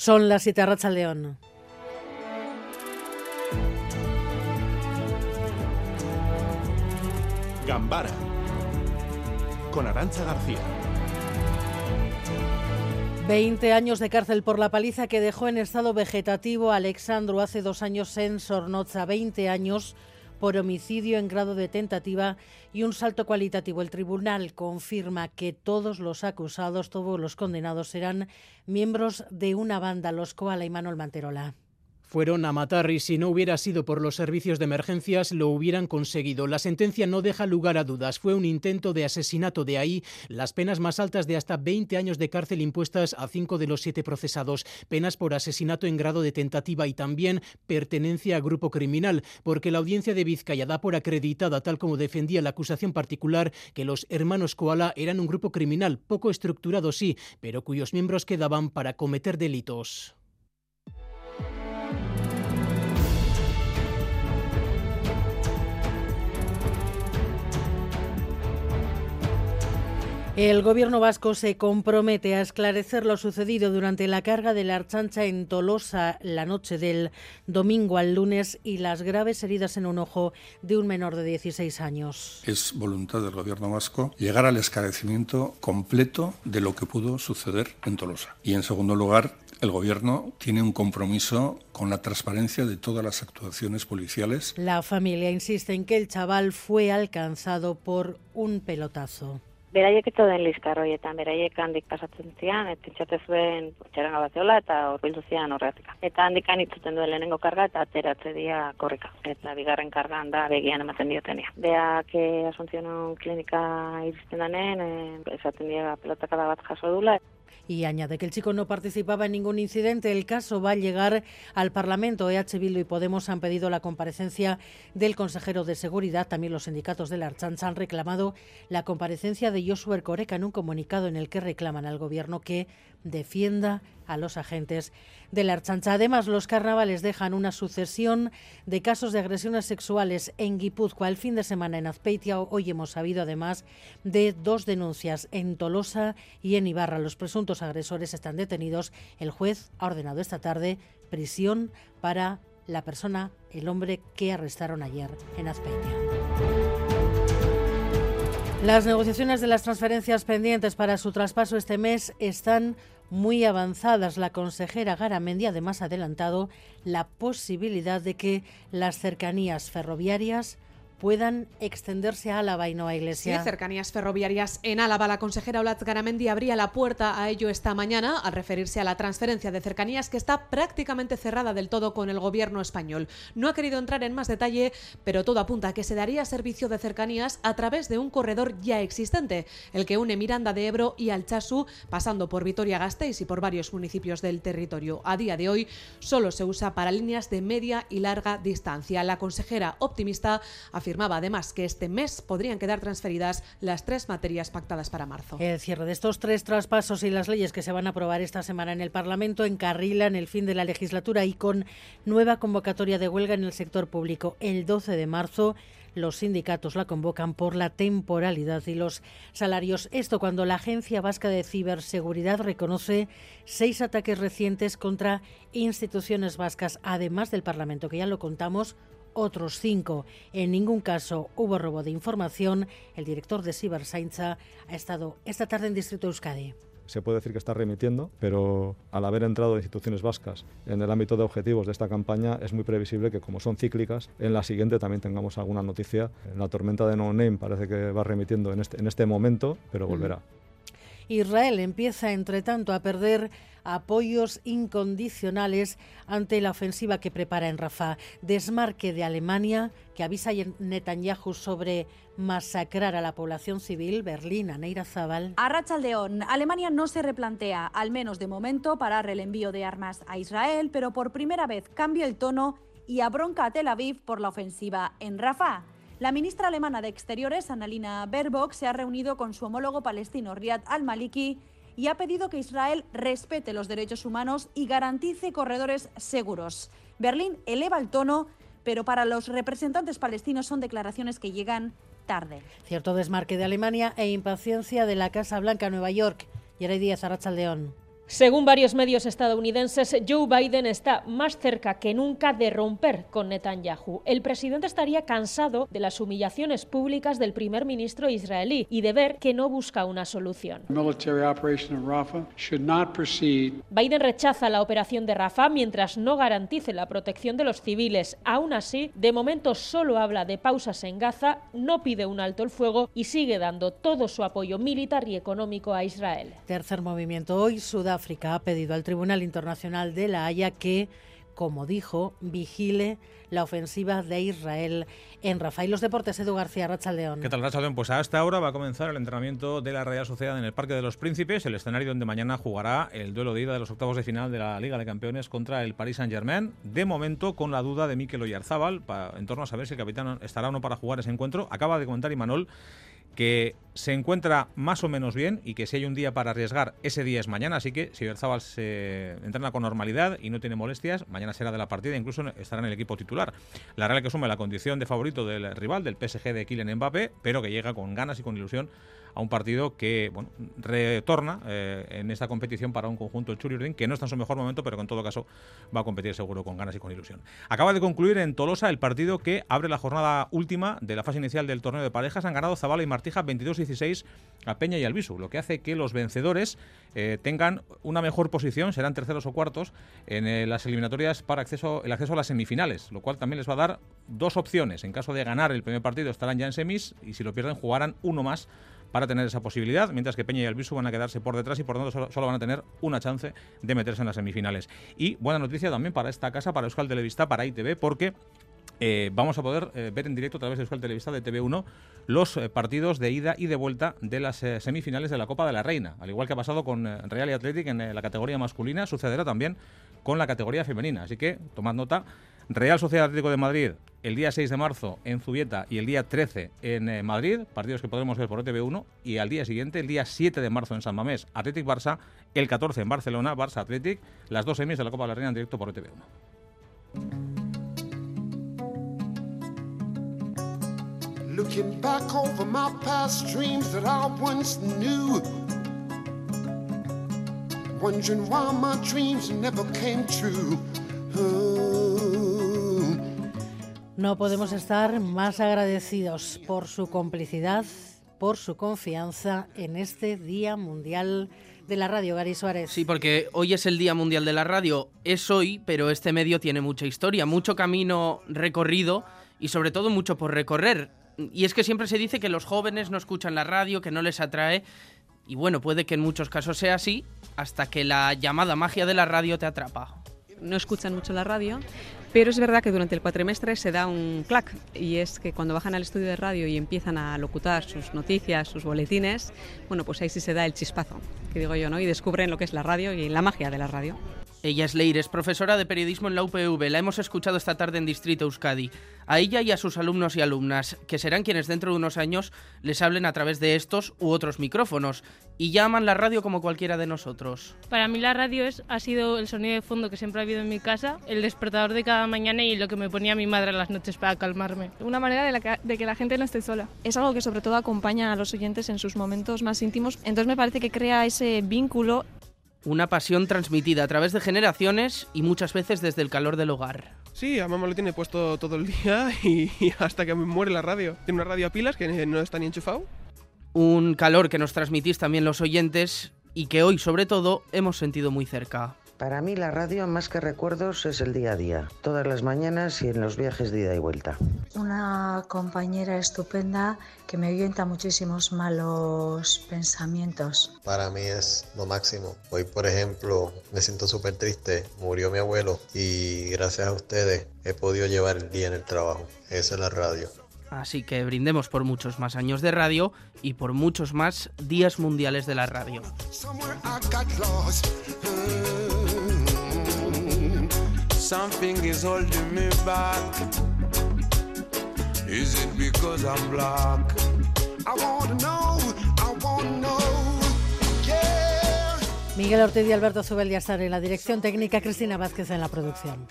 Son las siete Racha León. Gambara con Arancha García. 20 años de cárcel por la paliza que dejó en estado vegetativo a Alexandru hace dos años en Sornoza. 20 años por homicidio en grado de tentativa y un salto cualitativo. El tribunal confirma que todos los acusados, todos los condenados serán miembros de una banda, los Koala y Manuel Manterola fueron a matar y si no hubiera sido por los servicios de emergencias lo hubieran conseguido. La sentencia no deja lugar a dudas. Fue un intento de asesinato. De ahí las penas más altas de hasta 20 años de cárcel impuestas a cinco de los siete procesados. Penas por asesinato en grado de tentativa y también pertenencia a grupo criminal, porque la audiencia de Vizcaya da por acreditada, tal como defendía la acusación particular, que los hermanos Koala eran un grupo criminal, poco estructurado sí, pero cuyos miembros quedaban para cometer delitos. El gobierno vasco se compromete a esclarecer lo sucedido durante la carga de la Archancha en Tolosa la noche del domingo al lunes y las graves heridas en un ojo de un menor de 16 años. Es voluntad del gobierno vasco llegar al esclarecimiento completo de lo que pudo suceder en Tolosa. Y en segundo lugar, el Gobierno tiene un compromiso con la transparencia de todas las actuaciones policiales. La familia insiste en que el chaval fue alcanzado por un pelotazo. Beraiek ito den liskar horietan, beraiek handik pasatzen zian, et pentsate zuen txeran gabatzeola eta horbildu zian horretik. Eta handik anitzuten duen lehenengo karga eta ateratze dia korrika. Eta bigarren karga da begian ematen diotenia. Beak eh, asuntzionon klinika iristen danen, eh, esaten dira pelotaka da bat jaso dula y añade que el chico no participaba en ningún incidente. El caso va a llegar al Parlamento. EH Bildu y Podemos han pedido la comparecencia del consejero de Seguridad. También los sindicatos de la Archancha han reclamado la comparecencia de Josué Ercoreca en un comunicado en el que reclaman al Gobierno que defienda a los agentes de la Archancha. Además, los carnavales dejan una sucesión de casos de agresiones sexuales en Guipúzcoa. El fin de semana en Azpeitia hoy hemos sabido además de dos denuncias en Tolosa y en Ibarra. Los presuntos agresores están detenidos. El juez ha ordenado esta tarde prisión para la persona, el hombre que arrestaron ayer en Azpeitia. Las negociaciones de las transferencias pendientes para su traspaso este mes están muy avanzadas. La consejera Garamendi además ha adelantado la posibilidad de que las cercanías ferroviarias puedan extenderse a Álava y no a Iglesia. Sí, cercanías ferroviarias en Álava. La consejera Olatz Garamendi abría la puerta a ello esta mañana al referirse a la transferencia de cercanías que está prácticamente cerrada del todo con el gobierno español. No ha querido entrar en más detalle, pero todo apunta a que se daría servicio de cercanías a través de un corredor ya existente, el que une Miranda de Ebro y Alchazu, pasando por Vitoria-Gasteiz y por varios municipios del territorio. A día de hoy solo se usa para líneas de media y larga distancia. La consejera optimista afirma Afirmaba además que este mes podrían quedar transferidas las tres materias pactadas para marzo. El cierre de estos tres traspasos y las leyes que se van a aprobar esta semana en el Parlamento encarrilan el fin de la legislatura y con nueva convocatoria de huelga en el sector público. El 12 de marzo los sindicatos la convocan por la temporalidad y los salarios. Esto cuando la Agencia Vasca de Ciberseguridad reconoce seis ataques recientes contra instituciones vascas, además del Parlamento, que ya lo contamos, otros cinco. En ningún caso hubo robo de información. El director de Cibersainza ha estado esta tarde en Distrito Euskadi se puede decir que está remitiendo, pero al haber entrado instituciones vascas en el ámbito de objetivos de esta campaña, es muy previsible que como son cíclicas, en la siguiente también tengamos alguna noticia. La tormenta de No Name parece que va remitiendo en este, en este momento, pero volverá. Israel empieza, entre tanto, a perder apoyos incondicionales ante la ofensiva que prepara en Rafah. Desmarque de Alemania, que avisa Netanyahu sobre masacrar a la población civil. Berlín, Aneira Zabal. A Rachaldeón, Alemania no se replantea, al menos de momento, parar el envío de armas a Israel, pero por primera vez cambia el tono y abronca a Tel Aviv por la ofensiva en Rafah. La ministra alemana de Exteriores, Annalina Baerbock, se ha reunido con su homólogo palestino Riyad al-Maliki y ha pedido que Israel respete los derechos humanos y garantice corredores seguros. Berlín eleva el tono, pero para los representantes palestinos son declaraciones que llegan tarde. Cierto desmarque de Alemania e impaciencia de la Casa Blanca Nueva York. Yeray Díaz, León. Según varios medios estadounidenses, Joe Biden está más cerca que nunca de romper con Netanyahu. El presidente estaría cansado de las humillaciones públicas del primer ministro israelí y de ver que no busca una solución. Biden rechaza la operación de Rafah mientras no garantice la protección de los civiles. Aún así, de momento solo habla de pausas en Gaza, no pide un alto el fuego y sigue dando todo su apoyo militar y económico a Israel. Tercer movimiento hoy, Sudáfrica África ha pedido al Tribunal Internacional de la Haya que, como dijo, vigile la ofensiva de Israel en Rafa. Y los deportes, Edu García, Rachaldeón. ¿Qué tal, Rachaldeón? Pues hasta ahora va a comenzar el entrenamiento de la Real Sociedad en el Parque de los Príncipes, el escenario donde mañana jugará el duelo de ida de los octavos de final de la Liga de Campeones contra el Paris Saint-Germain. De momento, con la duda de Mikel Oyarzábal, en torno a saber si el capitán estará o no para jugar ese encuentro. Acaba de comentar Imanol que se encuentra más o menos bien y que si hay un día para arriesgar, ese día es mañana. Así que si Berzabal se entrena con normalidad y no tiene molestias, mañana será de la partida, incluso estará en el equipo titular. La Real que asume la condición de favorito del rival, del PSG de Kylian Mbappé, pero que llega con ganas y con ilusión a un partido que bueno, retorna eh, en esta competición para un conjunto Churiurdin que no está en su mejor momento, pero que en todo caso va a competir seguro con ganas y con ilusión. Acaba de concluir en Tolosa el partido que abre la jornada última de la fase inicial del torneo de parejas. Han ganado Zabala y Martija 22-16 a Peña y Albisu, lo que hace que los vencedores eh, tengan una mejor posición, serán terceros o cuartos en eh, las eliminatorias para acceso, el acceso a las semifinales, lo cual también les va a dar dos opciones. En caso de ganar el primer partido estarán ya en semis y si lo pierden jugarán uno más para tener esa posibilidad, mientras que Peña y Albisu van a quedarse por detrás y por tanto solo, van a tener una chance de meterse en las semifinales. Y buena noticia también para esta casa, para Euskal Televista, para ITV, porque eh, vamos a poder eh, ver en directo a través de Euskal Televista de TV1 los eh, partidos de ida y de vuelta de las semifinales de la Copa de la Reina. Al igual que ha pasado con Real y Athletic en la categoría masculina, sucederá también con la categoría femenina. Así que tomad nota. Real Sociedad Atlético de Madrid el día 6 de marzo en Zubieta y el día 13 en Madrid, partidos que podremos ver por TV1, y al día siguiente, el día 7 de marzo en San Mamés, Athletic Barça, el 14 en Barcelona, Barça Athletic, las dos semis de la Copa de la Reina en directo por TV1. Looking back over my past dreams that I once knew. Wondering why my dreams never came true. No podemos estar más agradecidos por su complicidad, por su confianza en este Día Mundial de la Radio, Gary Suárez. Sí, porque hoy es el Día Mundial de la Radio, es hoy, pero este medio tiene mucha historia, mucho camino recorrido y sobre todo mucho por recorrer. Y es que siempre se dice que los jóvenes no escuchan la radio, que no les atrae. Y bueno, puede que en muchos casos sea así, hasta que la llamada magia de la radio te atrapa. No escuchan mucho la radio, pero es verdad que durante el cuatrimestre se da un clac y es que cuando bajan al estudio de radio y empiezan a locutar sus noticias, sus boletines, bueno, pues ahí sí se da el chispazo, que digo yo, ¿no? Y descubren lo que es la radio y la magia de la radio. Ella es Leire, es profesora de periodismo en la UPV. La hemos escuchado esta tarde en Distrito Euskadi. A ella y a sus alumnos y alumnas, que serán quienes dentro de unos años les hablen a través de estos u otros micrófonos. Y llaman la radio como cualquiera de nosotros. Para mí la radio es, ha sido el sonido de fondo que siempre ha habido en mi casa, el despertador de cada mañana y lo que me ponía mi madre en las noches para calmarme. Una manera de, de que la gente no esté sola. Es algo que sobre todo acompaña a los oyentes en sus momentos más íntimos. Entonces me parece que crea ese vínculo una pasión transmitida a través de generaciones y muchas veces desde el calor del hogar. Sí, a mamá lo tiene puesto todo el día y, hasta que muere la radio. Tiene una radio a pilas que no está ni enchufado. Un calor que nos transmitís también los oyentes y que hoy sobre todo hemos sentido muy cerca. Para mí la radio más que recuerdos es el día a día, todas las mañanas y en los viajes de ida y vuelta. Una compañera estupenda que me orienta muchísimos malos pensamientos. Para mí es lo máximo. Hoy, por ejemplo, me siento súper triste. Murió mi abuelo y gracias a ustedes he podido llevar el día en el trabajo. Esa es la radio. Así que brindemos por muchos más años de radio y por muchos más días mundiales de la radio. Something is holding me back. Is it because I'm black? I wanna know, I wanna know. Miguel Ortiz y Alberto Zubel en la dirección técnica, Cristina Vázquez en la producción.